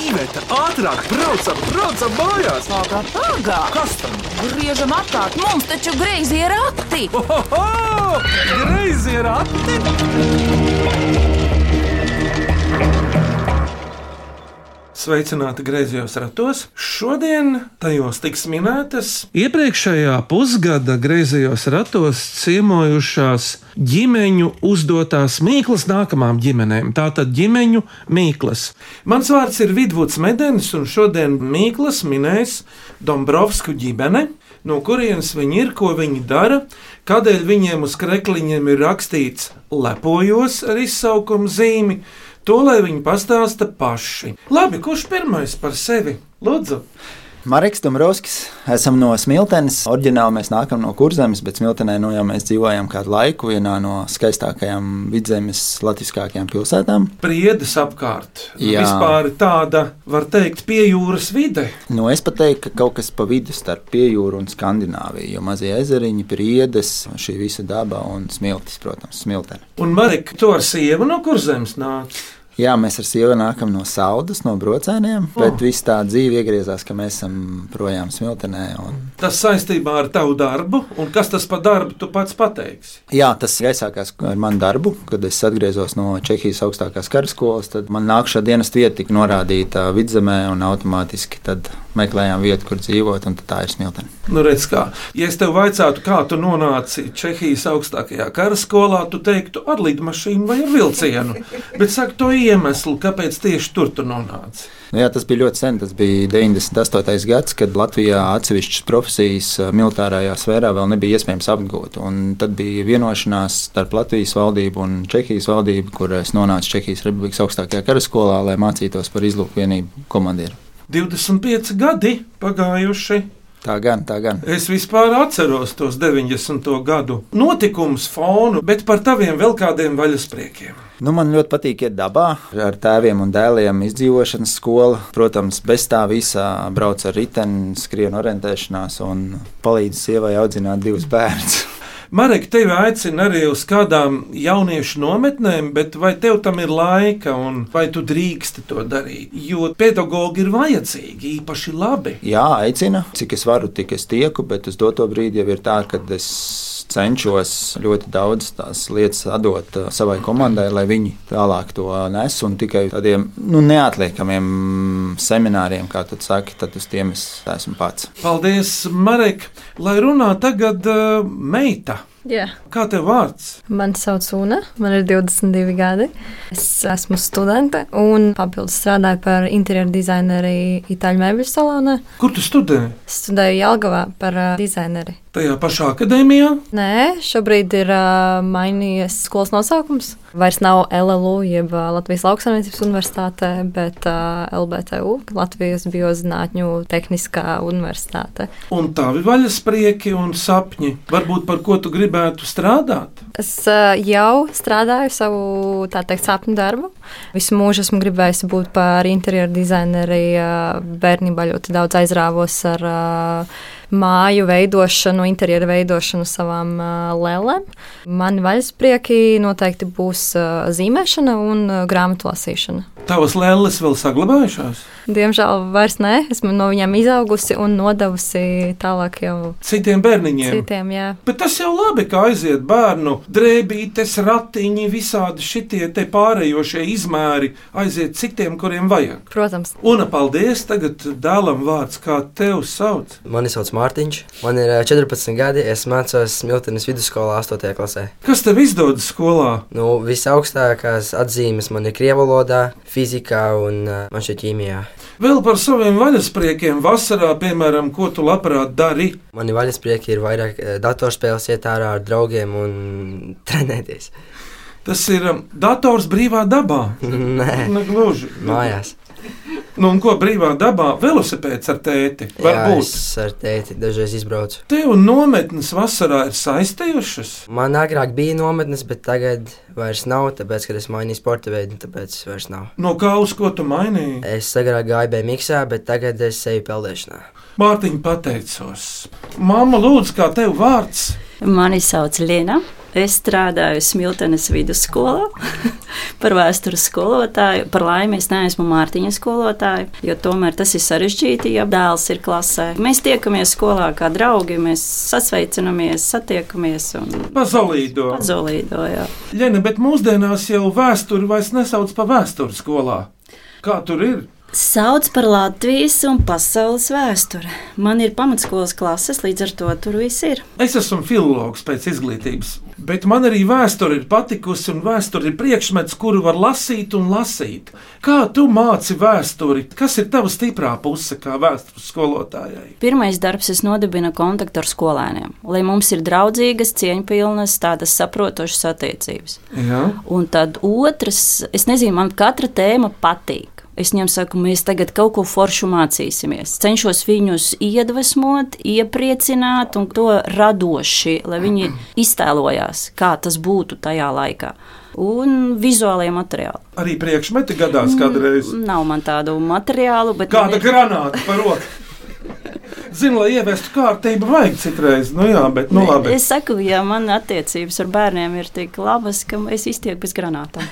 Iveta, ātrāk, braucam, braucam mājās! Pagā, pagā! Kas tam? Griežam apkārt, mums taču greizi ir rati! Ohoho! Greizi ir ati! Sveicināti griezos ratos. Šodien tajos tiks minētas iepriekšējā pusgada griezos ratos ciemojušās ģimeņu uzdotās mīklas nākamām ģimenēm. Tātad ģimeņu mīklas. Mans vārds ir Vidvuds Medenis, un šodien mīklas minēs Dombrovsku ģimene. No kurienes viņi ir, ko viņi dara, kādēļ viņiem uz krekliņiem ir rakstīts lepojos ar izsaukumu zīmi, To lai viņi pastāsta paši. Labi, kurš pirmais par sevi? Lūdzu, Marks Dombrovskis, esam no Smiltenes. Oriģināli mēs nākam no Kurzemes, bet Smiltenē nu jau mēs dzīvojam kādu laiku vienā no skaistākajām vidzemes latviskākajām pilsētām. priedes apkārt. Jā. Vispār tāda, var teikt, pie jūras vide. Nu, es pat teiktu, ka kaut kas pa vidu starp piejūru un Skandināviju, jo mazie ezeriņi, priedes, šī visa daba un smiltis, protams, Smiltene. Un Marika, tu ar sievu no kurzemes nāc? Jā, mēs ar sievu nākam no Saudas, no brocēniem, Oh. bet viss tā dzīve iegriezās, ka mēs esam projām Smiltenē. Un... Tas saistībā ar tavu darbu, un kas tas par darbu tu pats pateiksi? Jā, tas aizsākās ar manu darbu, kad es atgriezos no Čehijas augstākās karaskolas. Tad man nākamā dienas vieta tika norādīta vidzemē, un automātiski tad meklējām vietu, kur dzīvot, un tā ir smiltene. Nu, redz, kā. Ja es tev vaicātu, kā tu nonāci Čehijas augstākajā karaskolā, tu teiktu ar lidmašīnu vai ar vilcienu. Bet saka to iemeslu, kāpēc tieši tur tu nonāci. Nu, jā, tas bija ļoti sen. Tas bija 98. gads, kad Latvijā atsevišķas profesijas ā, militārajā sfērā vēl nebija iespējams apgūt. Un tad bija vienošanās starp Latvijas valdību un Čehijas valdību, kur es nonācu Čehijas Republikas augstākajā karaskolā, lai mācītos par izlūkvienību komandieru. 25 gadi pagājuši. Tā gan, tā gan. Es vispār atceros tos 90. gadu notikumus, fonu, bet par taviem vēl kādiem vaļaspriekiem. Nu, man ļoti patīk iet dabā ar tēviem un dēliem, izdzīvošanas skola. Protams, bez tā visa brauc ar riteni, skrien orientēšanās un palīdz sievai audzināt divus bērnus. Marek, tevi aicina arī uz kādām jauniešu nometnēm, bet vai tev tam ir laika un vai tu drīksti to darīt? Jo pedagogi ir vajadzīgi, īpaši labi. Jā, aicina, cik es varu, tik es tieku, bet uz doto brīdi jau ir tā, ka es cenšos ļoti daudz tās lietas atdot uh, savai komandai, lai viņi tālāk to nes. Un tikai tādiem nu, neatliekamiem semināriem, kā tu saki, tad uz tiem es esmu pats. Paldies, Marek, lai runā tagad uh, meita. Jā. Kā tev vārds? Mani sauc Una, man ir 22 gadi. Es esmu studente un papildus strādāju par interjeru dizaineru Itāļu mēbeļu salonā. Kur tu studē? Studēju Jālgavā par uh, dizaineri. Tajā pašā akadēmijā? Nē, šobrīd ir uh, mainījies skolas nosaukums. Vairs nav LLU, jeb uh, Latvijas Lauksaimniecības universitāte, bet uh, LBTU, Latvijas Biozinātņu tehniskā universitāte. Un tavi vaļasprieki un sapņi. Varbūt par ko tu gribētu strādāt? Es uh, jau strādāju savu teikt, sapņu darbu. Visu mūžu esmu gribējusi būt par interjeru dizaineru. Uh, bērnībā ļoti daudz aizrāvos ar uh, māju veidošanu, interjeru veidošanu savām uh, lēlēm. Mani vaļasprieki noteikti būs uh, zīmēšana un uh, grāmatu lasīšana. Tavas lēles vēl saglabājušās? Diemžēl vairs nē, esmu no viņiem izaugusi un nodevusi tālāk jau Citiem bērniņiem. citiem. Jā. Bet tas jau labi, ka aiziet bērnu drēbītes, ratiņi, visādi šitie te pārējošie izmēri aiziet citiem, kuriem vajag. Protams, Un paldies, tagad dēlam vārds, kā tev sauc. Mani sauc Mārtiņš, man ir ā, 14 gadi, es mācos Smiltenes vidusskolā 8. klasē. Kas tev izdodas skolā? Nu, visaugstākās atzīmes man ir krievu valodā, fizikā un ā, man šeit ķīmijā. Vēl par saviem vaļaspriekiem vasarā, piemēram, ko tu labprāt dari. Mani vaļasprieki ir vairāk ā, datorspēles, iet ārā ar draugiem un trenēties. Tas ir um, dators brīvā dabā. Nē, Negluži. mājās. Nu, un ko brīvā dabā? Velosipēds ar tēti. Jā, Varbūt. es ar tēti dažreiz izbraucu. Tev nometnes vasarā ir saistījušas. Man agrāk bija nometnes, bet tagad vairs nav, tāpēc, ka es mainīju sporta veidu, tāpēc vairs nav. No kā uz ko tu mainīji? Es agrāk gāju BMX, bet tagad es eju peldēšanā. Mārtiņa pateicos. Māma, lūdzu, kā tev vārds? Mani sauc Liena. Es strādāju Smiltenes vidusskolā par vēstures skolotāju. Par laimi es neesmu Mārtiņa skolotāja, jo tomēr tas ir sarežģīti, ja dēls ir klasē. Mēs tiekamies skolā kā draugi, mēs sasveicinamies, satiekamies un Pazolīdo. pazolīdo. jā. Ļena, bet mūsdienās jau vēsturi vairs nesauc par vēsturi skolā. Kā tur ir? Sauc par Latvijas un pasaules vēsturi. Man ir pamatskolas klases, līdz ar to tur viss ir. Es esmu filologs pēc izglītības, bet man arī vēsture ir patikusi, un vēsture ir priekšmets, kuru var lasīt un lasīt. Kā tu māci vēsturi? Kas ir tava stiprā puse kā vēstures skolotājai? Pirmais darbs es nodibinu kontaktu ar skolēniem, lai mums ir draudzīgas, cieņpilnas, tādas saprotošas attiecības. Jā. Un tad otrs, es nezinu, man katra tēma patīk. Es viņam saku, mēs tagad kaut ko foršu mācīsimies. Cenšos viņus iedvesmot, iepriecināt un to radoši, lai viņi iztēlojās, kā tas būtu tajā laikā. Un vizuālajie materiāli. Arī priekšmeti gadās kādreiz. Nav man tādu materiālu, bet Kāda ir- granāta par roku? Zinu, lai ievestu kārtību, vajag citreiz. Nu, jā, bet, nu, labi. Es saku, ja man attiecības ar bērniem ir tik labas, ka es iztieku bez granātām.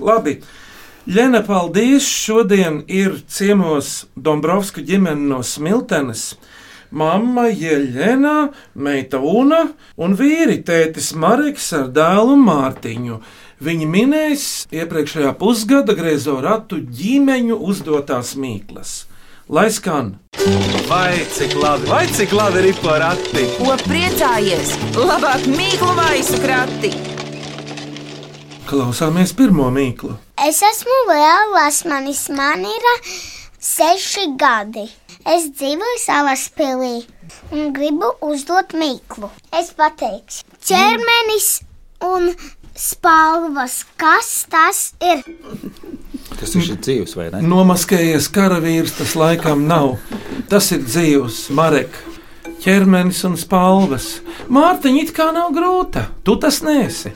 labi. Ļena, paldies! Šodien ir ciemos Dombrovska ģimene no Smiltenes. Mamma Jeļena, meita Una un vīri tētis Mareks ar dēlu Mārtiņu. Viņi minēs iepriekšējā pusgada griezo ratu ģimeņu uzdotās mīklas. Lai skan! Vai cik labi, vai cik labi ir porakti? Ko priecājies? Labāk mīklu maisu krati! Klausāmies pirmo mīklu. Es esmu Liela Lasmanis, man ir ā, seši gadi. Es dzīvoju savā pilī un gribu uzdot mīklu. Es pateikšu, ķermenis un spalvas, kas tas ir? Tas ir šis dzīves, vai ne? Nomaskējies karavīrs, tas laikam nav. Tas ir dzīvs, Marek, ķermenis un spalvas. Mārtiņa it kā nav grūta. Tu tas nesi.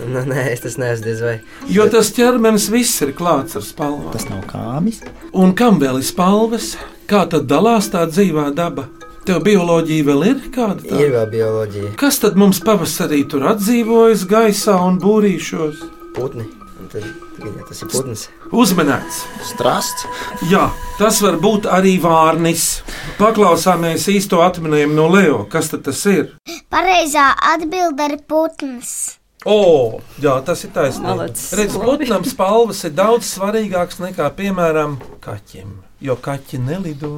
Nu, nē, es tas neesmu diez vai. Jo tas ķermenis viss ir klāts ar spalvām. Tas nav kāmis. Un kam vēl ir spalvas? Kā tad dalās tā dzīvā daba? Tev bioloģija vēl ir kāda? Ir tāda? vēl bioloģija, Kas tad mums pavasarī tur atdzīvojas gaisā un būrīšos? putni. Un Tad, jā, tas ir putns. Uzmanēts! Strasts. Jā, tas var būt arī vārnis. Paklausāmies īsto atminējumu no Leo. Kas tad tas ir? Pareizā atbilde ir putns. O, jā, tas ir taisnība. Redz, putnam spalvas ir daudz svarīgākas nekā, piemēram, kaķim. Jo kaķi nelido.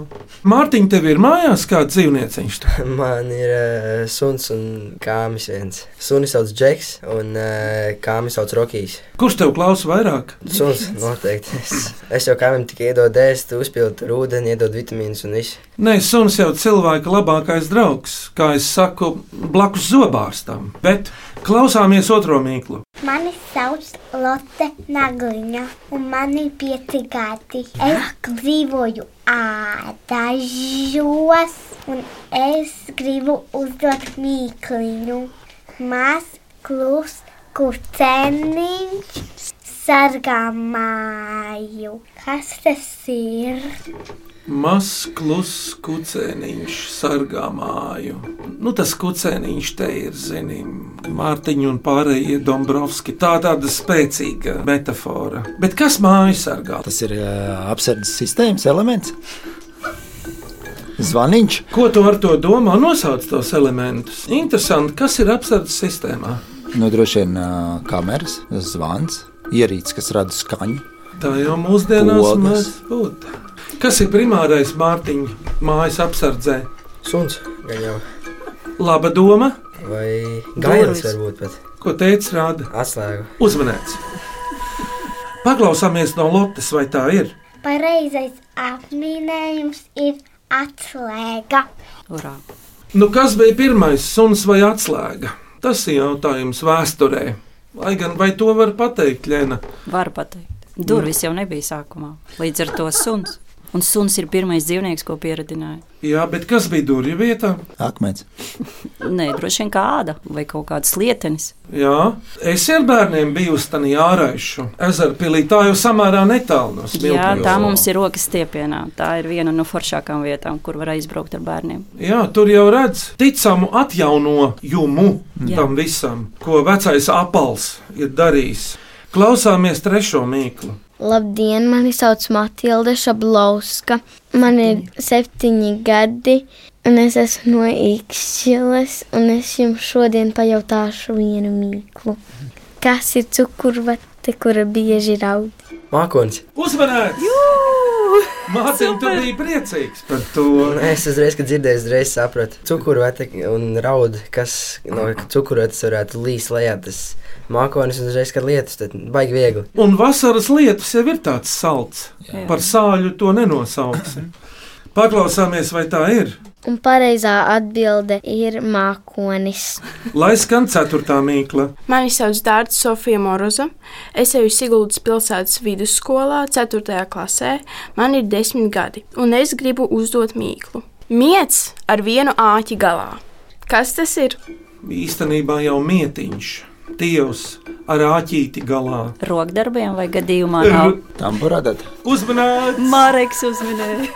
Mārtiņ, tev ir mājās kāds dzīvnieciņš? Man ir uh, suns un kāmis viens. Suni sauc Džeks un uh, kāmis sauc Rokijs. Kurš tev klausa vairāk? Suns noteikti. Es, es jau kāmim tikai iedodu ēst, uzpildu ūdeni, iedodu vitamīnus un visu. Nē, suns jau cilvēka labākais draugs, kā es saku, blakus zobārstam. Bet klausāmies otro mīklu. Mani sauc Lotte Nagliņa, un man ir pieci gadi. Es dzīvoju ādažos, un es gribu uzdot mīkliņu. Maz klus kucēniņš sargā māju. Kas tas ir? Mazs, kluss kucēniņš sargā māju. Nu, tas kucēniņš te ir, zinām, Mārtiņa un pārējie Dombrovski. Tā tāda spēcīga metāfora. Bet kas māju sargā? Tas ir uh, apsardzes sistēmas elements. Zvaniņš. Ko tu ar to domā? Nosauc tos elementus. Interesanti, kas ir apsardzes sistēmā. Nu, droši vien uh, kameras, zvans, ierīces, kas rada skaņu. Tā jau mūsdienās Pogas. mēdz būt. Kas ir primārais Mārtiņa mājas apsardzē? Suns gan jau. Laba doma, Vai gailis varbūt pat ko teica rāda. atslēga. Uzmanēts! Paklausāmies no Lottes, vai tā ir? Pareizais apminējums ir atslēga. Urā. Nu, kas bija pirmais, suns vai atslēga? Tas ir jautājums vēsturē. Lai gan vai to var pateikt, Lēna? Var pateikt. Durvis jau nebija sākumā. Līdz ar to suns. Un suns ir pirmais dzīvnieks, ko pieradināja. Jā, bet kas bija durvju vietā? Akmens. Nē, droši vien kāda vai kaut kādas lietenis. Jā, es ar bērniem biju uz tādu āraišu ezeru pilī. Tā jau samērā netālu no Jā, smiltiem. tā mums ir rokas stiepienā. Tā ir viena no foršākām vietām, kur var aizbraukt ar bērniem. Jā, tur jau redz ticamu atjaunojumu Jā. tam visam, ko vecais apels ir darījis. Klausāmies trešo mīklu. Labdien, mani sauc Matilda Šablauska. Man ir septiņi gadi, un es esmu no Ikšķiles, un es jums šodien pajautāšu vienu mīklu. Kas ir cukurvate, kura bieži raud? Mākonis. Uzmanīts! Mākslinieks, tu biji priecīgs par to. Es uzreiz, kad dzirdēju, uzreiz sapratu, cukurvete un raudu, kas no cukurvetes varētu līst lejā. Tas mākonis un uzreiz, kad lietus, tad baigi viegli. Un vasaras lietus jau ir tāds salds. Jā. Par sāļu to nenosauks. Paklausāmies, vai tā ir. Un pareizā atbilde ir mākonis. Lai skan ceturtā mīkla. Mani sauc Dārts Sofija Moroza. Es eju Siguldas pilsētas vidusskolā, 4. klasē. Man ir 10 gadi, un es gribu uzdot mīklu. Miets ar vienu āķi galā. Kas tas ir? Īstenībā jau mietiņš, tievs ar āķīti galā. Rokdarbiem vai gadījumā nav. Tamburādat. Uzmanīts! Mareks uzminēja.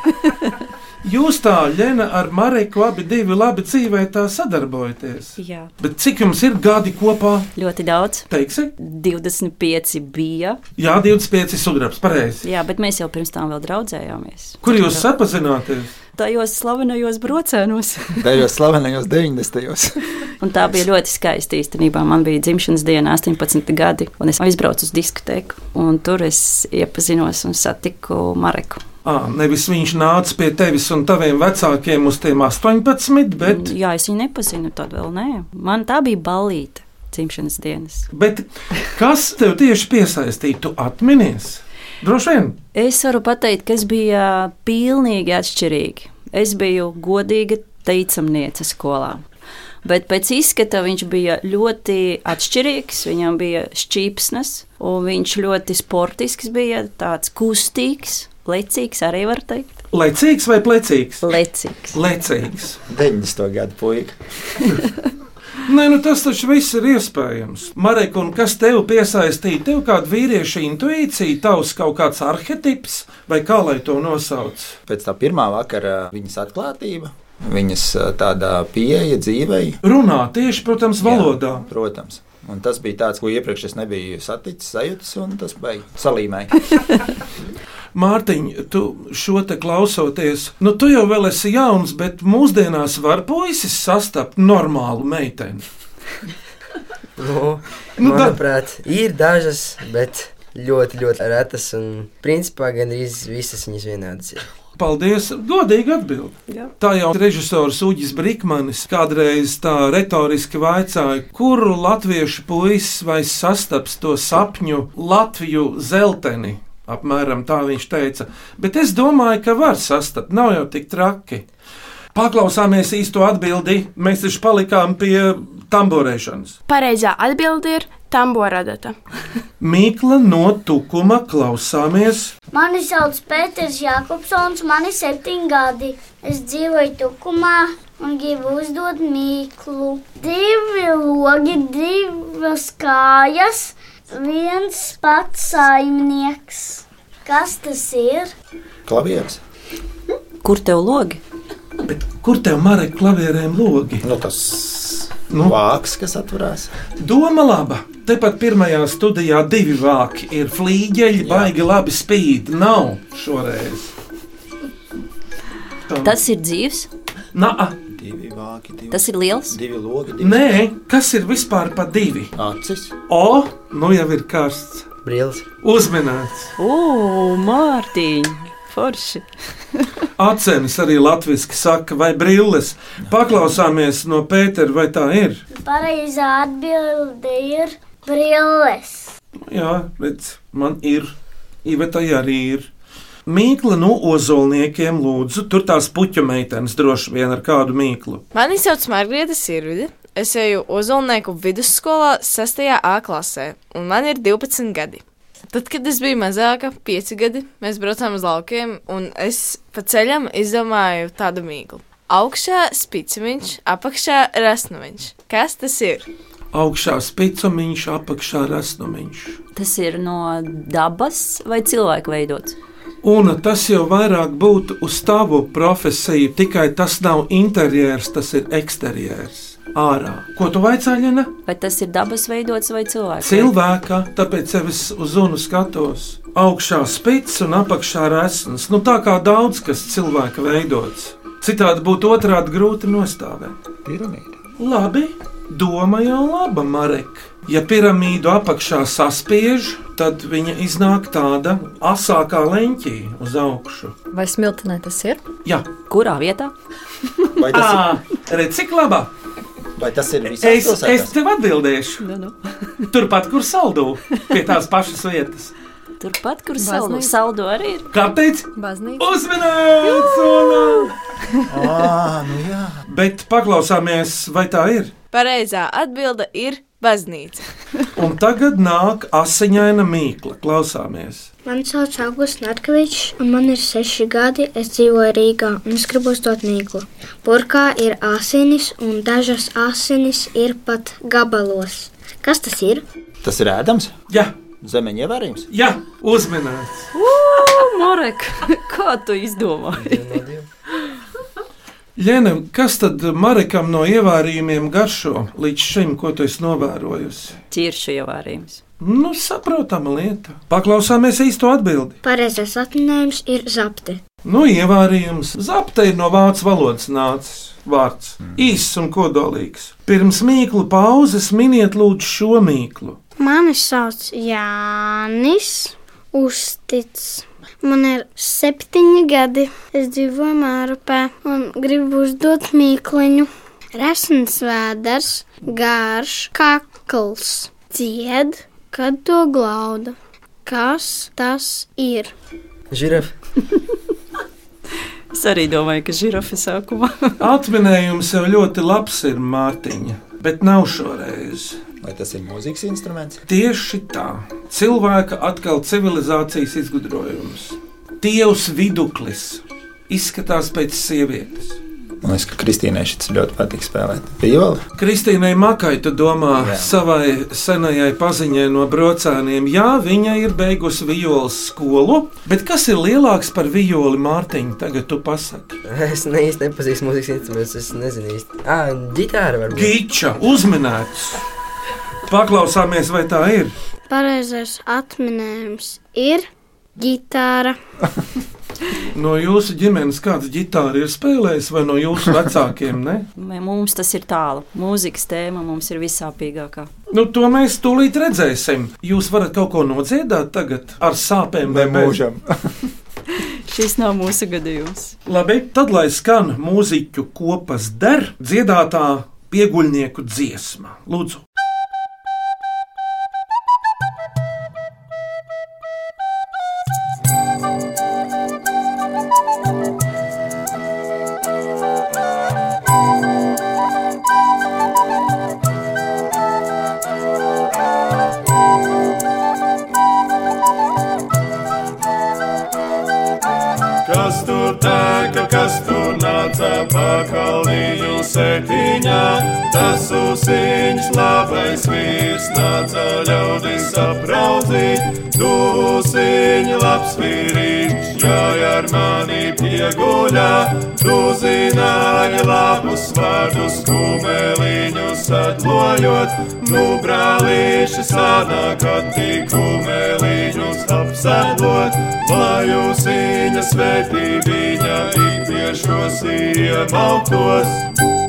Jūs tā, Lena, ar Mareku abi divi labi dzīvē tā sadarbojaties. Jā, Bet cik jums ir gadi kopā? ļoti daudz. Teiksi? 25 bija. Jā, 25 sudrabs, pareizi. Jā, bet mēs jau pirms tam vēl draudzējāmies. Kur jūs sapazināties? Tajos slavenajos brocēnos. Tajos slavenajos 90. Un tā bija ļoti skaista īstenībā. Man bija dzimšanas diena, 18 gadi, un es aizbraucu uz diskotēku. Un tur es iepazinos un satiku Mareku. À, nevis viņš nāca pie tevis un taviem vecākiem uz tiem 18, bet, Jā, es viņu nepazinu, tad vēl nē. Man tā bija balīta dzimšanas dienas. bet kas tev tieši piesaistīja? Tu atminies? Droši vien. Es varu pateikt, ka es biju pilnīgi atšķirīga. Es biju godīga teicamniece skolā. Bet pēc izskata viņš bija ļoti atšķirīgs. Viņam bija šķīpsnes, un viņš ļoti sportisks bija, tāds kustīgs, lecīgs arī var teikt. Lecīgs vai plecīgs? Lecīgs. Lecīgs. 90. gadu puika. Nē, nu tas taču viss ir iespējams. Marek, un kas tev piesaistīja? Tev kāda vīrieša intuīcija, tavs kaut kāds arhetips, vai kā lai to nosauc? Pēc tā pirmā vakara viņas atklātība, viņas tādā pieeja dzīvei. Runā tieši, protams, valodā. Jā, protams. Un tas bija tāds, ko iepriekš es nebiju saticis, sajūtis, un tas bija salīmēji. Mārtiņ, tu šo te klausoties, nu tu jau vēl esi jauns, bet mūsdienās var puisis sastapt normālu meiteni. Nu, Nu, da- manuprāt, ir dažas, bet ļoti, ļoti retas. Un principā gandrīz visas viņas vienādas. Ir. Paldies, godīgi atbild. Jā. Tā jau režisors Uģis Brīsmanis kādreiz tā retoriski vaicāja, kuru latviešu puisis vai sastaps to sapņu Latviju zelteni. Apmēram tā viņš teica. Bet es domāju, ka var sastapt, nav jau tik traki. Paklausāmies īsto atbildi. Mēs taču palikām pie tamborēšanas. Pareizā atbilde ir tamboradata. Mīkla no tukuma klausāmies. Mani sauc Pēters Jākopsons, man ir septiņi gadi. Es dzīvoju Tukumā un gribu uzdot mīklu. Divi logi, divas kājas, viens pats saimnieks. Kas tas ir? Klavieris. Kur tev logi? Bet kur tev marek klavierēm logi? Nu, tas Nu? vāks, kas atverās. Doma laba. Tepat pirmajā studijā divi vāki ir flīģeļi, baigi labi spīd. Nav šoreiz. Tā. Tas ir dzīves, Nā, Divi vāki, divi, tas ir liels. divi logi, divi nē, kas ir vispār pa divi? acis. O, nu jau ir karsts. Brīlis. Uzminēts. O, Mārtiņ! Forši! Acenis arī latviešu saka, vai brilles. Paklausāmies no Pētera, vai tā ir. Pareizā atbilde ir brilles. Jā, redz, man ir. Ivetai arī ir. Mīkla no ozolniekiem lūdzu, tur tās puķu meitenes droši vien ar kādu mīklu. Mani sauc Margarita Sirvide. Es eju Ozolnieku vidusskolā 6. A klasē, un man ir 12 gadi. Tad, kad es biju mazāka, pieci gadi, mēs braucām uz laukiem, un es pa ceļam izdomāju tādu mīklu. Augšā spiciņš, apakšā rasnumiņš. Kas tas ir? Augšā spicumiņš, apakšā rasnumiņš. Tas ir no dabas vai cilvēka veidots? Un tas jau vairāk būtu uz tavu profesiju, tikai tas nav interjers, tas ir eksterjers. Ārā. Ko tu vaicāji, Lina? Vai tas ir dabas veidots vai cilvēka? Cilvēka, tāpēc es uz zunu skatos. Augšā spits un apakšā resns. Nu, tā kā daudz kas cilvēka veidots. Citādi būtu otrādi grūti nostāvēt. Piramīda. Labi, doma jau laba, Marek. Ja piramīdu apakšā saspiež, tad viņa iznāk tāda asākā leņķī uz augšu. Vai smiltenē tas ir? Jā, Kurā vietā? Vai tas, ir cik laba. vai tas ir visās Es, es tev atbildēšu. Nu, nu. Turpat, kur saldū, pie tās pašas vietas. Turpat, kur saldo, Baznīca. saldo arī ir. Kā teikt, Baznīca. uzmanīts! Ā, nu jā. Bet paklausāmies, vai tā ir. Pareizā atbilde ir baznīca. Un tagad nāk asiņaina mīkla. Klausāmies. Mani sauc Augusts Narkevičs, un man ir seši gadi. Es dzīvoju Rīgā, un es gribu uzdot mīklu. Burkā ir asinis, un dažas asinis ir pat gabalos. Kas tas ir? Tas ir ēdams. Jā, Zemeņa ievērījums. jā uzmanīts. Marek, kā tu izdomāji? Lēna, kas tad Marekam no ievārījumiem garšo līdz šim, ko tu esi novērojusi? Ķiršu ievārījums. Nu, saprotama lieta. Paklausāmies īsto atbildi. Pareizais atminējums ir zapte. Nu, ievārījums. Zapte ir no vācu valodas nācis vārds. Īss un kodolīgs. Pirms mīklu pauzes miniet lūdzu šo mīklu. Mani sauc Jānis Uztic. Man ir septiņi gadi. Es dzīvoju Mārupē un gribu uzdot mīkliņu. Resns vēders, garš kakls, dzied, kad to glauda. Kas tas ir? Žirafa. Es arī domāju, ka žirafa sākumā. Atminējums jau ļoti labs ir Mārtiņa, bet nav šoreiz. Vai tas ir mūzikas instruments? Tieši tā. Cilvēka atkal civilizācijas izgudrojums. Dievs viduklis izskatās pēc sievietes. Man liekas, ka Kristīnai šis ļoti patīk spēlēt. Violi. Kristīnai Makai, tu domā, Jā. Savai senajai paziņai no brocēniem, jā, viņa ir beigusi violas skolu, bet kas ir lielāks par violi, Mārtiņa? Tagad tu pasaki. Es ne īsti nepazīstu mūzikas instrumentus, es nezinu īsti. Ah, ģitāra varbūt. Gīča, uzminēts! Paklausāmies, vai tā ir. Pareizais atminējums ir ģitāra. No jūsu ģimenes kāds ģitāri ir spēlējis, vai no jūsu vecākiem? Ne? Mums tas ir tālu. Mūzikas tēma mums ir visāpīgākā. Nu, to mēs tūlīt redzēsim. Jūs varat kaut ko nodziedāt tagad ar sāpēm Vai mūžam? Šis nav mūsu gadījums. Labi, tad lai skan mūziķu kopas der dziedātā pieguļnieku dziesma. Lūdzu! Tu zināji labus vārdus, kumeliņus atlojot. Nu, brālīši sanāk, kad tik kumeliņus apsēdot, lai jūs viņa svētībīņa ik tiešos iemauktos.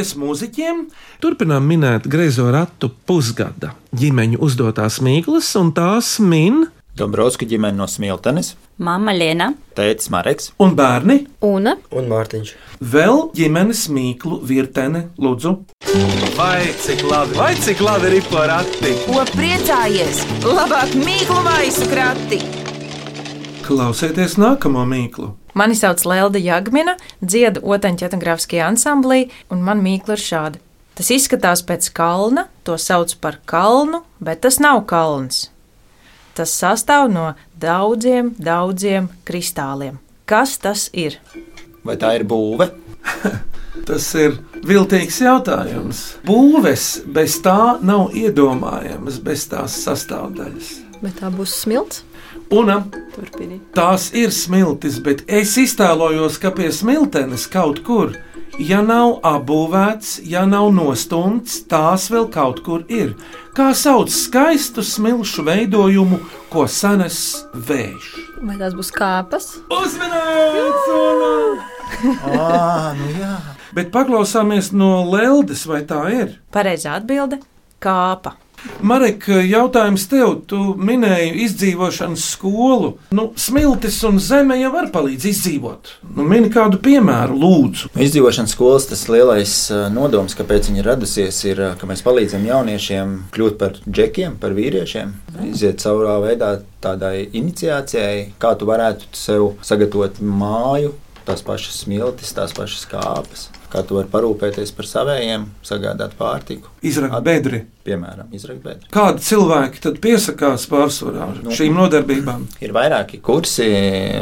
Paldies mūziķiem! Turpinām minēt greizo ratu pusgada ģimeņu uzdotās mīklas, un tās min Dombrovska ģimene no Smiltenes, Mama Liena, tētis Mareks un bērni Una un Mārtiņš. Vēl ģimenes mīklu virtene, lūdzu. Vai cik labi, vai cik labi ir porakti? Ko priecājies? Labāk mīklu maisu krati! Klausieties nākamo mīklu. Mani sauc Lelda Jagmina, dziedu otaņu etnogrāfiskajā ansamblī, un man mīkla ir šāda. Tas izskatās pēc kalna, to sauc par kalnu, bet tas nav kalns. Tas sastāv no daudziem, daudziem kristāliem. Kas tas ir? vai tā ir būve? Tas ir viltīgs jautājums. Būves bez tā nav iedomājamas, bez tās sastāvdaļas. Bet tā būs smilts. Un Turpini. tās ir smiltis, bet es iztēlojos, ka pie smiltenes kaut kur, ja nav apbūvēts, ja nav nostumts, tās vēl kaut kur ir. Kā sauc skaistu smilšu veidojumu, ko sanes vējš? Vai tās būs kāpas? Uzmanīts! Ah, nu jā. Bet paklausāmies no Leldes, vai tā ir? Pareizā atbilde - kāpa. Marek, jautājums tev, tu minēji izdzīvošanas skolu. Nu, smiltis un zeme jau var palīdzēt izdzīvot. Nu, mini kādu piemēru, lūdzu. Izdzīvošanas skolas tas lielais uh, nodoms, kāpēc viņa radusies, ir, uh, ka mēs palīdzam jauniešiem kļūt par džekiem, par vīriešiem. Iziet caurā veidā tādai iniciācijai, kā tu varētu sev sagatavot māju, tās pašas smiltis, tās pašas kāpas. Kā tu vari parūpēties par saviem, sagādāt pārtiku. Izrakt bedri. Piemēram, izrakt bedri. Kādi cilvēki tad piesakās pārsvarā Nu. šīm nodarbībām? Ir vairāki kursi,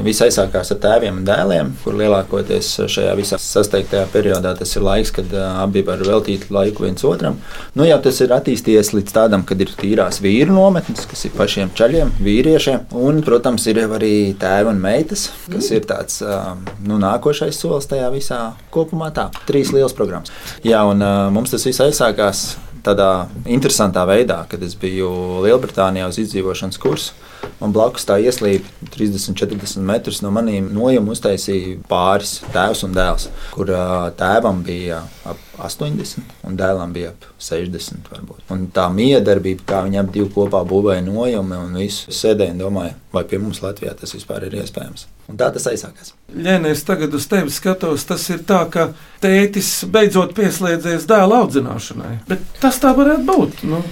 visai sākās ar tēviem un dēliem, kur lielākoties šajā visā sasteigtajā periodā tas ir laiks, kad abi var veltīt laiku viens otram. Nu, jau tas ir attīstījies līdz tādam, kad ir tīrās vīru nometnes, kas ir pašiem ceļiem, vīriešiem. Un, protams, ir arī tēvi un meitas, kas ir tāds nu, nākošais solis tajā visā kopumā. Tā. Trīs lielas programmas. Jā, un ā, mums tas viss aizsākās tādā interesantā veidā, kad es biju Lielbritānijā uz izdzīvošanas kursu. Man blakus tā ieslīd 30, 40 metrus no maniem nojumiem uztaisīja pāris tēvs un dēls, kur ā, tēvam bija ap 80 un dēlam bija ap 60. Varbūt. Un tā miedarbība, kā viņi abi kopā būvēja nojumi un visu sēdēju un domāju, vai pie mums Latvijā tas vispār ir iespējams. Un tā tas aizsākās. Lēnē, es tagad uz tevi skatos. Tas ir tā, ka tētis beidzot pieslēdzies dēla audzināšanai. Bet tas tā varētu būt. Nu,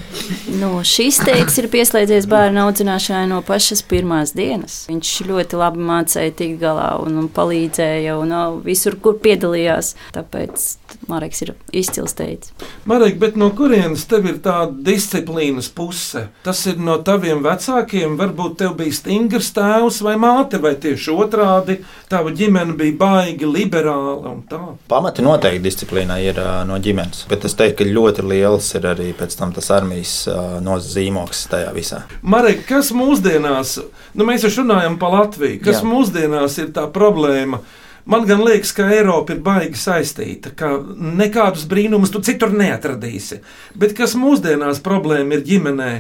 No šīs teiks ir pieslēdzies bērnu audzināšanai no pašas pirmās dienas. Viņš ļoti labi mācīja tikt galā un, un palīdzēja un visur, kur piedalījās. Tāpēc Mareks ir izcils teicis. Marek, bet no kurienes tev ir tā disciplīnas puse? Tas ir no taviem vecākiem. Varbūt tev bija stingrs tēvs vai māte, vai tieši otrādi. Tava ģimene bija baigi liberāla un tā. Pamati noteikti disciplīnai ir ā, no ģimenes, bet es teiktu, ka ļoti liels ir arī pēc tam tas armijas ā, nozīmoks tajā visā. Marek, kas mūsdienās, nu mēs jau runājam par Latviju, kas. Jā. mūsdienās ir tā problēma? Man gan liekas, ka Eiropa ir baigi saistīta, ka nekādus brīnumus tu citur neatradīsi. Bet kas mūsdienās problēma ir ģimenē?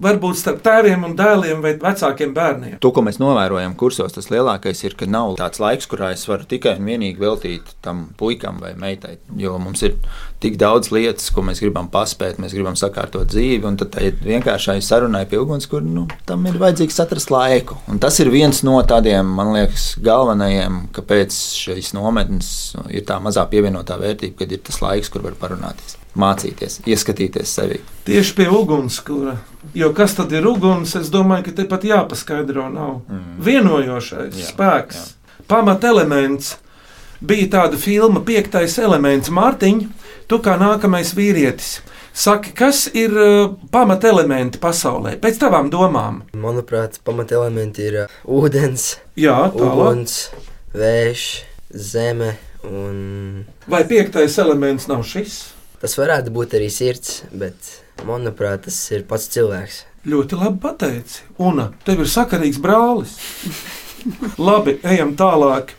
Varbūt starp tēviem un dēliem vai vecākiem bērniem. To, ko mēs novērojam kursos, tas lielākais ir, ka nav tāds laiks, kurā es varu tikai un vienīgi veltīt tam puikam vai meitai. Jo mums ir tik daudz lietas, ko mēs gribam paspēt, mēs gribam sakārtot dzīvi, un tad vienkāršai sarunai pie ugunskura, nu, tam ir vajadzīgs atrast laiku. Un tas ir viens no tādiem, man liekas, galvenajiem, kāpēc šīs nometnes ir tā mazā pievienotā vērtība, kad ir tas laiks, kur var parunāties, mācīties, ieskatīties sevi. Tieši pie ugunskura. Jo kas tad ir uguns? Es domāju, ka te pat jāpaskaidro. Nav mm. vienojošais jā, spēks, jā. pamatelements. Bija tāda filma, piektais elements, Mārtiņa. Tu kā nākamais vīrietis. Saki, kas ir uh, pamatelementi pasaulē, pēc tavām domām? Manuprāt, pamatelementi ir uh, ūdens, Jā, tālāk. uguns, vējš, zeme un. Vai piektais elements nav šis? Tas varētu būt arī sirds, bet manuprāt, tas ir pats cilvēks. Ļoti labi pateici. Un tev ir sakarīgs brālis. labi, ejam tālāk.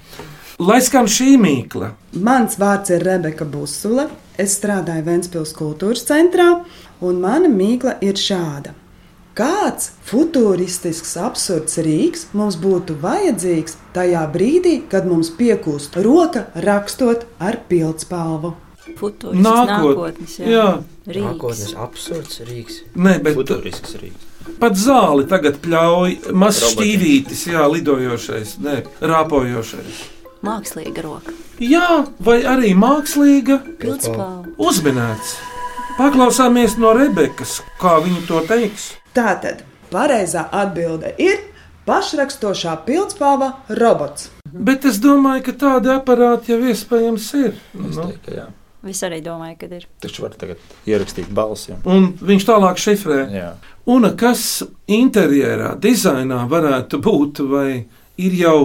Lai skan šī mīkla, Mans vārds ir Rebeka Busula. Es strādāju Vēncpils kultūras centrā, un mana mīkla ir šāda. Kāds futuristisks, absurds rīks mums būtu vajadzīgs tajā brīdī, kad mums piekūst roka rakstot ar pildspalvu? Futuristisks Nākot- nākotnes, jā. Rīks. Nākotnes absurds rīks. Nē, bet Futurisks rīks. Pat zāli tagad pļauj mazs šķīvītis, jā, lidojošais, ne, rāpojošais. Mākslīga roka. Jā, vai arī mākslīga Pildspalva. uzminēts. Paklausāmies no Rebekas, kā viņa to teiks. Tātad pareizā atbilde ir pašrakstošā pildspalva robots. Bet es domāju, ka tādi aparāti jau iespējams ir. Nu. Es arī domāju, ka ir. Taču var tagad ierakstīt balsi. Un viņš tālāk šifrē. Jā. Un kas interjerā, dizainā varētu būt, vai ir jau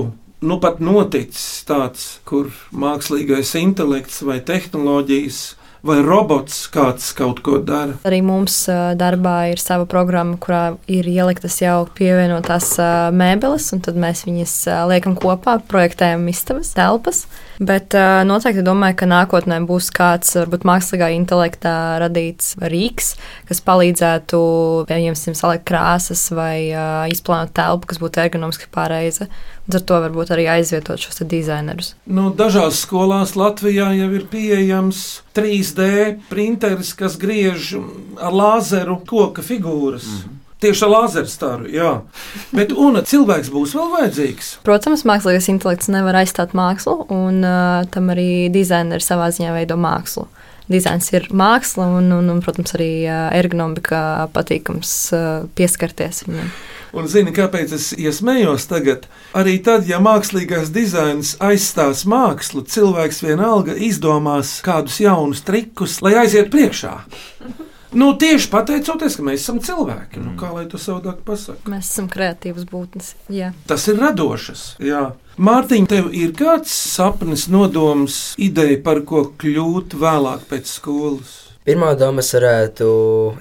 nu pat noticis tāds, kur mākslīgais intelekts vai tehnoloģijas vai robots kāds kaut ko dara. Arī mums darbā ir sava programma, kurā ir ieliktas jau pievienotās mēbeles, un tad mēs viņas liekam kopā, projektējam istabas, telpas. Bet ā, noteikti domāju, ka nākotnē būs kāds varbūt mākslīgā intelektā radīts rīks, kas palīdzētu, pieņemsim, salikt krāsas vai ā, izplānot telpu, kas būtu ergonomiski pareiza. Līdz ar to varbūt arī aizvietot šos te dizainerus. Nu, dažās skolās Latvijā jau ir pieejams 3D printeris, kas griež ar lāzeru koka figūras. Mm -hmm. Tieši ar lāzeru staru, jā. Bet un cilvēks būs vēl vajadzīgs. Protams, mākslīgais intelekts nevar aizstāt mākslu, un uh, tam arī dizaineri savā ziņā veido mākslu. Dizains ir māksla, un, un, un protams, arī ergonomika patīkams uh, pieskarties viņam. Un zini, kāpēc es iesmējos tagad? Arī tad, ja mākslīgais dizains aizstās mākslu, cilvēks vienalga izdomās kādus jaunus trikus, lai aiziet priekšā. Nu, tieši pateicoties, ka mēs esam cilvēki. Nu, kā lai to savādāk pasakā? Mēs esam kreatīvas būtnes. Jā. Tas ir radošs. Jā. Mārtiņ, tev ir kāds sapnis, nodoms, ideja par ko kļūt vēlāk pēc skolas? Pirmā doma varētu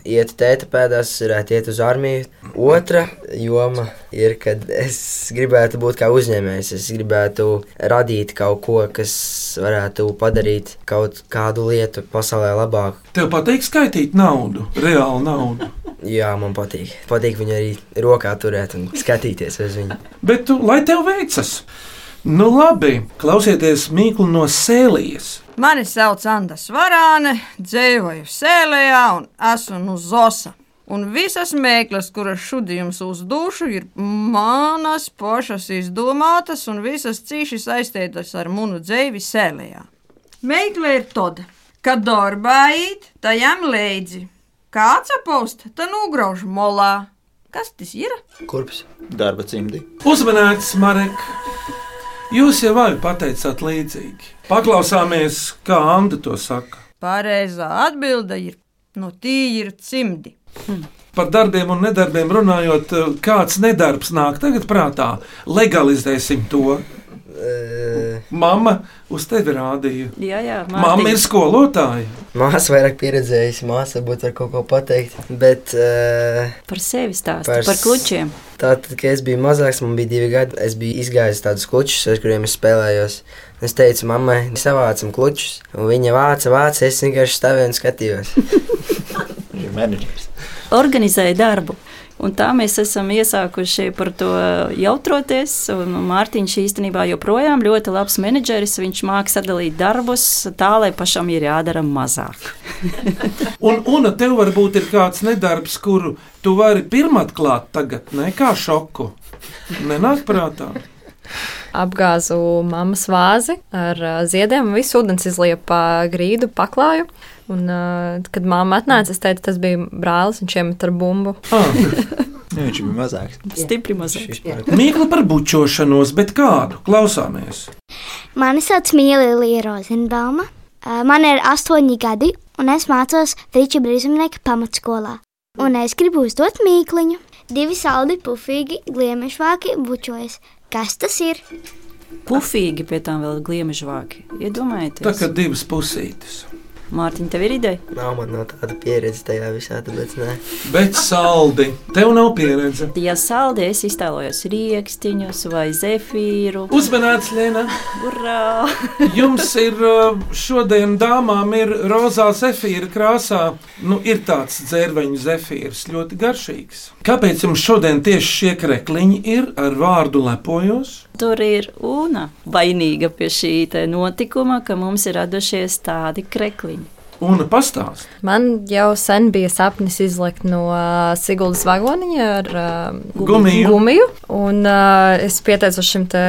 iet tēta pēdās, varētu iet uz armiju. Otra joma ir, kad es gribētu būt kā uzņēmējs. Es gribētu radīt kaut ko, kas varētu padarīt kaut kādu lietu pasaulē labāku. Tev patīk skaitīt naudu, reālu naudu. Jā, man patīk. Patīk viņu arī rokā turēt un skatīties uz viņu. Bet, tu, lai tev veicas, nu labi, klausieties mīklu no sēlijas. Mani sauc Anna Svarāne, dzīvoju Sēlējā un esmu no Zosa. Un visas mēklas, kuras šodien jums uzdošu, ir manas pašas izdomātas un visas cīši saistītas ar munu dzīvi Sēlējā. Mēkla ir tāda, ka darbā īt, tajam līdzi. Kāds apaust, tad nograuž molā. Kas tas ir? Kurps darba cimdi. Uzmanīts, Marek! Jūs jau arī pateicāt līdzīgi. Paklausāmies, kā Anna to saka. Pareizā atbilde ir: no tī ir cimdi. Par darbiem un nedarbiem runājot, kāds nedarbs nāk tagad prātā? Legalizēsim to. Mama uz tevi rādīja. Jā, jā, Mama ir skolotāja. Māsa vairāk pieredzējusi, māsa varbūt var kaut ko pateikt. Bet, uh, Par sevi stāstu, par klučiem. Tātad, kad es biju mazāks, man bija divi gadi, es biju izgājis tādus klučus, ar kuriem es spēlējos. Es teicu, mammai, savācam klučus, un viņa vāca, vāca, es vienkārši stāvēju un skatījos. Viņš ir menedžers. Organizēja darbu. Un tā mēs esam iesākuši par to jautroties. Mārtiņš īstenībā joprojām ļoti labs menedžeris. Viņš māca sadalīt darbus tā, lai pašam ir jādara mazāk. Un, un tev varbūt ir kāds nedarbs, kuru tu vari pirmatklāt tagad, ne kā šoku. Nenāk prātā. Apgāzu mammas vāzi ar ziediem, visu ūdens izlieju pa grīdu, paklāju. Un, ā, kad mamma atnāca, es teicu, tas bija brālis, viņš iemet ar bumbu. Ah. Jā, viņš bija mazāks. Stipri mazāks. Mīkla par bučošanos, bet kādu klausāmies? Mani sauc Mīlīna Rozenbauma. Man ir astoņi gadi, un es mācos Friča Brīsumnieka pamatskolā. Un es gribu uzdot mīkliņu. Divi saldi, pufīgi, gliemešvāki bučojas. Kas tas ir? Pufīgi pie tām vēl gliemežvāki. Iedomājieties, Tā kā divas pusītes. Mārtiņ, tev ir ideja? Nav man nav tāda pieredze tajā visā, tāpēc nē. Bet saldi, tev nav pieredze. Ja saldi es iztēlojos rīkstiņus vai zefīru. Uzmanīts, Lēna! Urā! Jums ir uh, šodien dāmām ir rozā zefīra krāsā. Nu, ir tāds dzērveņu zefīrs, ļoti garšīgs. Kāpēc jums šodien tieši šie krekliņi ir ar vārdu lepojos? Tur ir una vainīga pie šī notikuma, ka mums ir radušies tādi krekliņi. Un pastāst. Man jau sen bija sapnis izlikt no uh, Siguldas vagoniņa ar uh, Gumiju. gumiju. Un, uh, es pieteicos šim te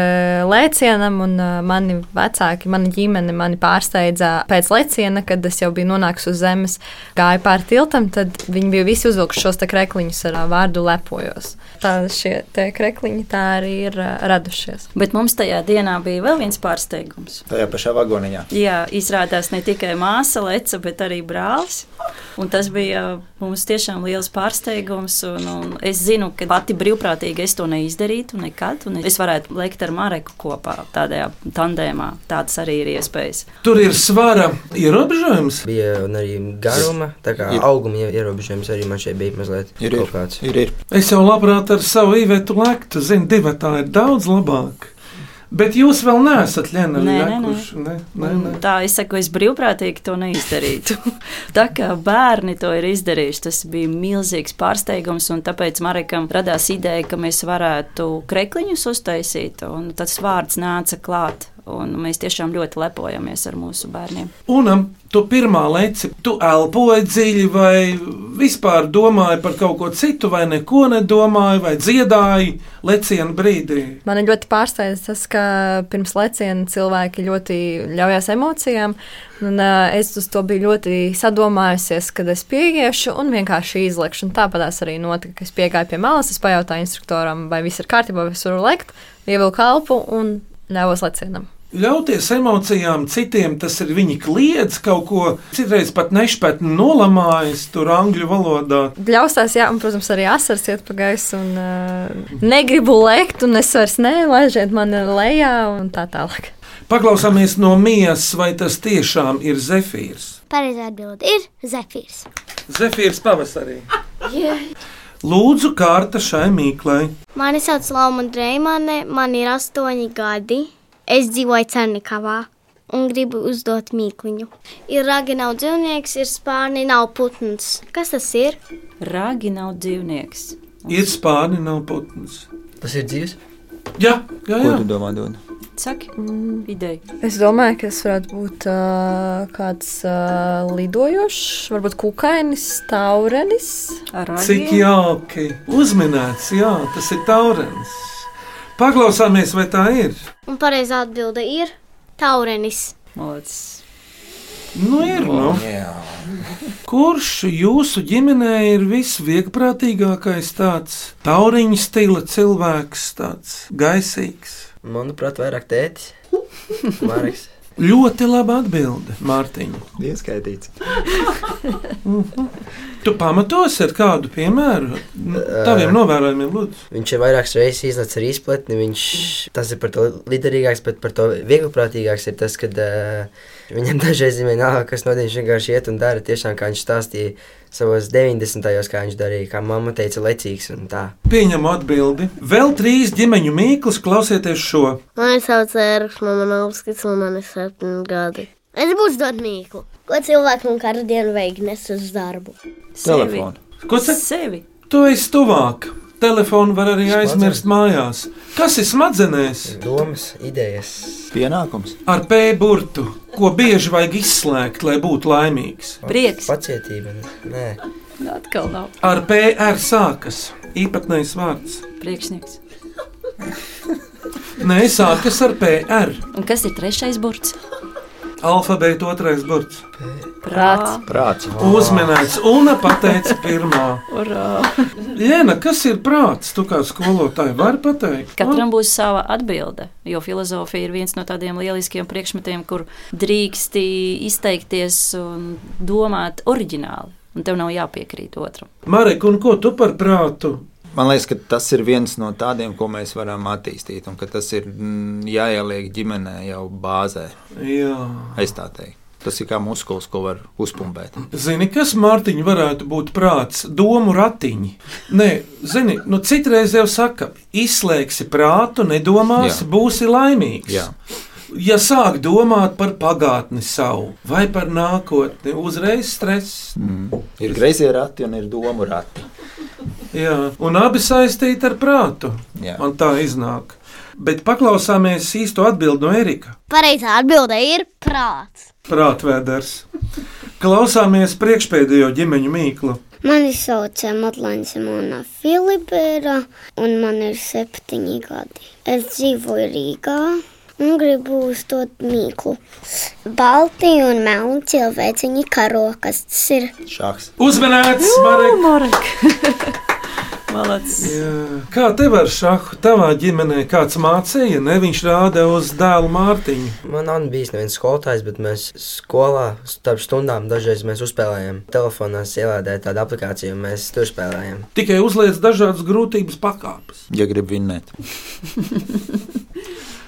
lēcienam, un uh, mani vecāki, mana ģimene mani pārsteidza pēc lēciena, kad es jau biju nonākusi uz zemes, gāju pāri tiltam. Tad viņi bija visi uzvilkuši šos te krekliņus ar uh, vārdu lepojos. Tā šie te krekliņi tā arī ir uh, radušies. Bet mums tajā dienā bija vēl viens pārsteigums. Tajā pašā vagoniņā. Jā, izrādās ne tikai māsa leca, bet arī brālis. Un tas bija mums tiešām liels pārsteigums. Un, un es zinu, ka pati brīvprātīgi es to neizdarītu nekad. un Es varētu lekt ar Mareku kopā tādā tandēmā. Tādas arī ir iespējas. Tur ir svara ierobežojums. Bija un arī garuma, tā kā Ir. auguma ie- ierobežojums arī man šeit bija mazliet Ir, ir. kaut kāds. Ir, ir. Es jau labprāt ar savu īvetu lektu, zinu, divi tā ir daudz labāk. Bet jūs vēl neesat lekuši. Ne, ne, ne. Tā es saku, es brīvprātīgi to neizdarītu. tā kā bērni to ir izdarījuši, tas bija milzīgs pārsteigums. un Tāpēc Marekam radās ideja, ka mēs varētu krekliņus uztaisīt. un Tas vārds nāca klāt. Un mēs tiešām ļoti lepojamies ar mūsu bērniem. Un um, tu pirmā leci, tu elpoji dziļi, vai vispār domāji par kaut ko citu, vai neko nedomāji, vai dziedāji lecienu brīdī. Man ļoti pārsteidz tas, ka pirms leciena cilvēki ļoti ļaujās emocijām. Un, uh, es uz to biju ļoti sadomājusies, kad es pieiešu un vienkārši izlikšu. Un Tāpat arī notika, ka es piegāju pie malas, es pajautāju instruktoram, vai viss ir kārtībā, vai es varu lekt, ievilku kalpu un ļāvos lecienam. Ļauties emocijām citiem, tas ir viņi kliedz kaut ko, citreiz pat nešpatni nolamājas tur angļu valodā. Ļaustās, jā, un, protams, arī asars iet pa gaisu, un uh, negribu lekt, un es vairs nelaižiet mani lejā, un tā tālāk. Paklausāmies no mijas, vai tas tiešām ir zefīrs. Pareizā atbilde ir Zefīrs. Zefīrs pavasarī. Yeah. Lūdzu, kārta šai mīklai. Mani sauc Lauma Dreimane, man ir astoņi gadi. Es dzīvoju Cernikavā un gribu uzdot mīkliņu. Ir ragi nav dzīvnieks, ir spārni nav putns. Kas tas ir? Ragi nav dzīvnieks. Ir spārni, nav putns. Tas ir dzīves? Jā, jā, Ko jā. tu domā, Dod? Saki, mm, ideja. Es domāju, ka tas varētu būt uh, kāds uh, lidojošs, varbūt kukainis, taurenis. Cik jauki. Uzminēts, jā, tas ir taurens. Paklausāmies, vai tā ir. Un pareizā atbilde ir taurenis. Malacis. Nu, ir. Nu. Kurš jūsu ģimenē ir visviegprātīgākais tāds tauriņa stila cilvēks, tāds gaisīgs? Manuprāt, vairāk tētis. Marks. Ļoti laba atbilde, Mārtiņa. Ieskaitīts. Tu pamatos ar kādu piemēru taviem novērojumiem, Lūdzu. Viņš ir vairākas reizes izlaists ar izplatni. Viņš tas ir par to liderīgāks, bet par to vieglprātīgāks ir tas, ka uh, viņam dažreiz ir vienalga, kas notiek. Viņš vienkārši iet un dara tiešām, kā viņš stāstīja savos 90. gados, kā viņš darīja, kā mamma teica, lecīgs un tā. Pieņemu atbildi. Vēl trīs ģimeņu mīklas, klausieties šo. Mani sauc Ēriks, man nav skats, un man ir septiņi gadi. Es būšu mīklu. Ko cilvēki man katru dienu veik nes uz darbu? Telefonu. Ko saka? Sevi. Tu esi tuvāk. Telefonu var arī aizmirst mājās. Kas ir smadzenēs? Domas, idejas. Pienākums. Ar P burtu, ko bieži vajag izslēgt, lai būtu laimīgs. Prieks. Pacietība. Nē. Atkal nav. Ar PR sākas īpatnējs vārds. Priekšnieks. Nē, sākas ar PR. Un kas ir trešais burts? Alfabēta otrais burts. Prāts. Prāts. Uzminēts, un pateica pirmā. Urā! Jēna, kas ir prāts? Tu kā skolotāji vari pateikt? Katram būs sava atbilde, jo filozofija ir viens no tādiem lieliskiem priekšmetiem, kur drīkst izteikties un domāt oriģināli, un tev nav jāpiekrīt otram. Marek, un ko tu par prātu? Man liekas, ka tas ir viens no tādiem, ko mēs varam attīstīt, un ka tas ir mm, jāieliek ģimenē jau bāzē. Jā. Es tā teiktu. Tas ir kā muskulis, ko var uzpumpēt. Zini, kas Mārtiņa varētu būt prāts? Domu ratiņi. Nē, zini, nu citreiz jau saka, izslēgsi prātu, nedomāsi, Jā. būsi laimīgs. Jā. Ja sāk domāt par pagātni savu vai par nākotni, uzreiz stress. Mm. Ir greizie rati un ir domu rati. Jā, un abi saistīti ar prātu. Jā. Man tā iznāk. Bet paklausāmies īsto atbildi no Erika. Pareizā atbilde ir prāts. Prātvēders. Klausāmies priekšpēdējo ģimeņu mīklu. Mani sauc Matlāna Simona Filipēra, un man ir septiņi gadi. Es dzīvoju Rīgā un gribu uzdot mīklu. Balti un melni cilvēciņi karo, kas tas ir? Šāks. Uzmanīts, Marek! Malacis. Kā tev ar šahu? Tavā ģimenē kāds mācīja, ne viņš rāda uz dēlu Mārtiņu. Man nav bijis neviens skolotājs, bet mēs skolā starp stundām dažreiz mēs uzspēlējām. Telefonā ielādēja tādu aplikāciju, un mēs tur spēlējām. Tikai uzliec dažādas grūtības pakāpes. Ja grib vinnēt.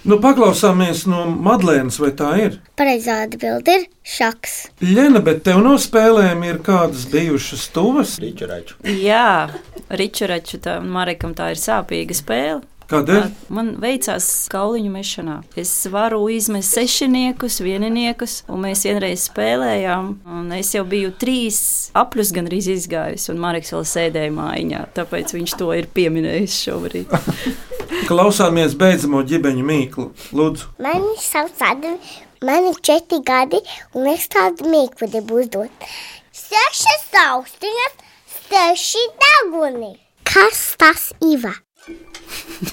Nu, paklausāmies no Madlēnas, vai tā ir? Pareizā atbilde ir šaks. Ļena, bet tev no spēlēm ir kādas bijušas tuvas? Ričureču. Jā, Ričuraču tam Marekam tā ir sāpīga spēle. Kādēļ? Man veicās kauliņu mešanā. Es varu izmest sešiniekus, vieniniekus, un mēs vienreiz spēlējām. un Es jau biju trīs apļus gandrīz izgājis, un Marks vēl sēdēja mājiņā. Tāpēc viņš to ir pieminējis šobrīd. Klausāmies beidzamo ģimeņu mīklu. Lūdzu, Mani sauc Adam, man ir četri gadi, un es tādu mīklu gribu uzdot. Sešas austiņas, seši deguni. Kas tas ir?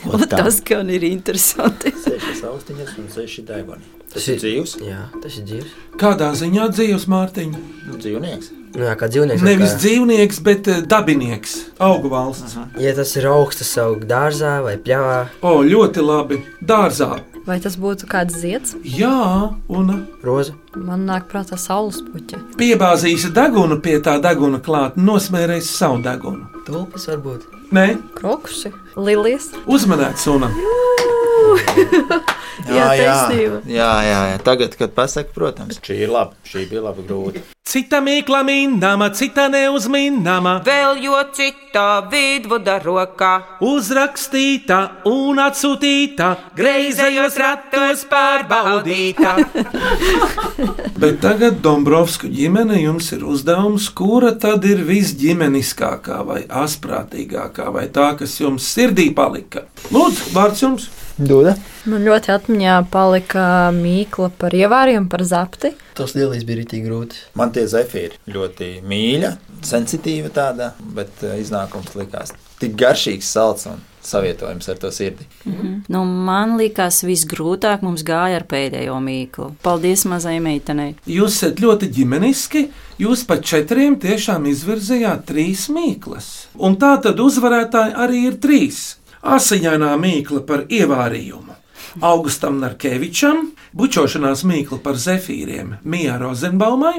Un tas gan ir interesanti. Sešas austiņas un seši deguni. Tas ir dzīvs? Jā, tas ir dzīvs. kādā ziņā dzīvos Mārtiņa? Nu, dzīvnieks. Nu, jā, kā dzīvnieks. Nevis kā... dzīvnieks, bet eh, dabinieks, augu valsts. Ja tas ir augsts augs dārzā vai pļāvā, O, ļoti labi. Dārzā. Vai tas būtu kāds zieds? Jā, un roza. Man nāk prātā saules puķa. piebāzīsi degunu pie tā deguna klāt, nosmērēs savu degunu. tulpes varbūt. Nē, Krokusi, lilijas. uzmanēts suna. Jā, jā, jā, jā, jā. Tagad, kad pasaka, protams, šī ir laba. Šī bija laba grūta. Cita mīkla minama, cita neuzminama. Vēl jo cita vidvuda rokā. Uzrakstīta un atsūtīta, greizējos ratos pārbaudīta. Bet tagad Dombrovska ģimene jums ir uzdevums, kura tad ir visģimeniskākā vai asprātīgākā, vai tā, kas jums sirdī palika. Lūdzu, vārds jums! Dod. Man ļoti atmiņā palika mīkla par ievāriem, par zapti. Tas lielais bija rītīgi grūti. Man tie zefīri ļoti mīļa, sensitīva tāda, bet eh, iznākums likās tik garšīgs, salds un savietojums ar to sirdi. Mhm. Nu, man liekas, visgrūtāk mums gāja ar pēdējo mīklu. Paldies mazai meitenei. Jūs esat ļoti ģimeniski, jūs pat četriem tiešām izvirzījāt trīs mīklas. Un tā tad uzvarētāji arī ir trīs. Asiņainā mīkla par ievārījumu. Augustam Narkevičam, bučošanās mīkla par zefīriem Mijā Rozenbaumai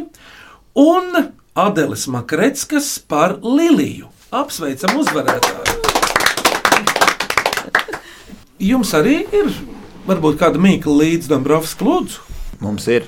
un Adeles Makretskas par Liliju. Apsveicam uzvarētāju! Jums arī ir varbūt kāda mīkla līdz Dombrovskis lūdzu? Mums ir.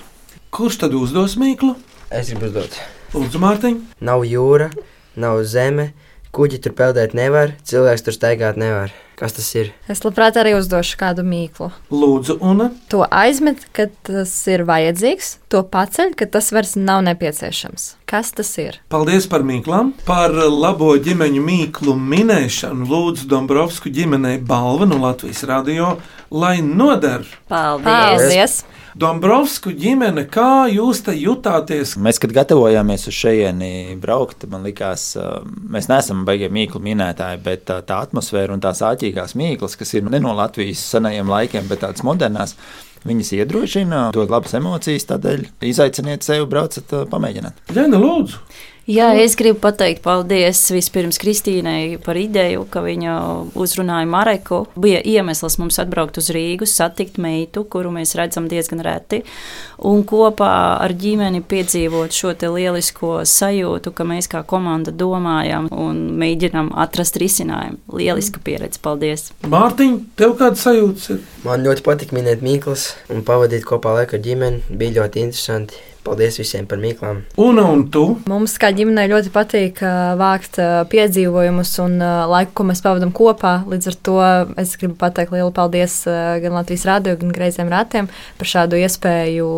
Kurš tad uzdos mīklu? Es gribu uzdot. Lūdzu, Mārtiņ. Nav jūra, nav zeme, kuģi tur peldēt nevar, cilvēks tur staigāt nevar. Kas tas ir? Es labprāt arī uzdošu kādu mīklu. Lūdzu, un To aizmet, kad tas ir vajadzīgs, to paceļ, kad tas vairs nav nepieciešams. Kas tas ir? Paldies par mīklām, par labo ģimeņu mīklu minēšanu. Lūdzu, Dombrovsku ģimenei balva no Latvijas radio, lai noder. Paldies! Paldies. Dombrovsku ģimene, kā jūs te jutāties? Mēs, kad gatavojāmies uz šejieni braukt, man liekas, uh, mēs neesam baigti mīklu minētāji, bet uh, tā atmosfēra un tās āķīgās mīklas, kas ir ne no Latvijas senajiem laikiem, bet tādas modernās, viņas iedrošina, dod labas emocijas. Tādēļ izaiciniet sevi, braucat, pamēģināt. Jēna, lūdzu! Jā, es gribu pateikt paldies vispirms Kristīnai par ideju, ka viņa uzrunāja Mareku. Bija iemesls mums atbraukt uz Rīgu, satikt meitu, kuru mēs redzam diezgan reti, un kopā ar ģimeni piedzīvot šo lielisko sajūtu, ka mēs kā komanda domājam un mēģinām atrast risinājumu. Lieliska pieredze, paldies! Mārtiņ, tev kāda sajūta ir? Man ļoti patīk minēt mīklas un pavadīt kopā laiku ar ģimeni. Bija ļoti interesanti. Paldies visiem par mīklām. Un, un tu? Mums kā ģimenei ļoti patīk vākt piedzīvojumus un laiku, ko mēs pavadām kopā. Līdz ar to es gribu pateikt lielu paldies gan Latvijas rādio, gan Greiziem ratiem par šādu iespēju,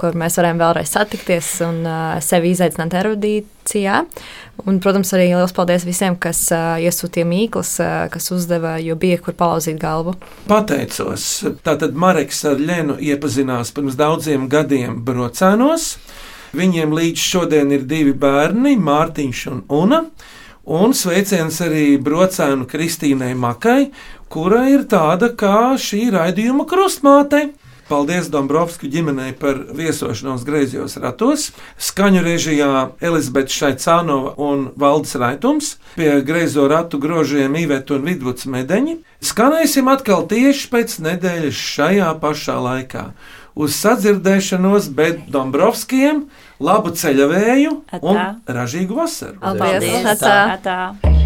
kur mēs varējām vēlreiz satikties un sevi izaicināt erudīcijā. Un, protams, arī liels paldies visiem, kas uh, iesūtīja mīklas, uh, kas uzdeva, jo bija kur palauzīt galvu. Pateicos. Tātad Mareks ar Lenu iepazinās pirms daudziem gadiem brocēnos. Viņiem līdz šodien ir divi bērni, Mārtiņš un Una. Un sveiciens arī brocēnu Kristīnai Makai, kura ir tāda kā šī raidījuma krustmāte. Paldies Dombrovskiju ģimenei par viesošanos griezos ratos. Skaņu režijā Elizabete Šaicānova un Valdis Raitums, pie griezo ratu grožiem Iveta un Vidvuds Medeņi. Skanēsim atkal tieši pēc nedēļas šajā pašā laikā. Uz sadzirdēšanos, bet Dombrovskijam labu ceļavēju un ražīgu vasaru! Paldies! Atā. Atā.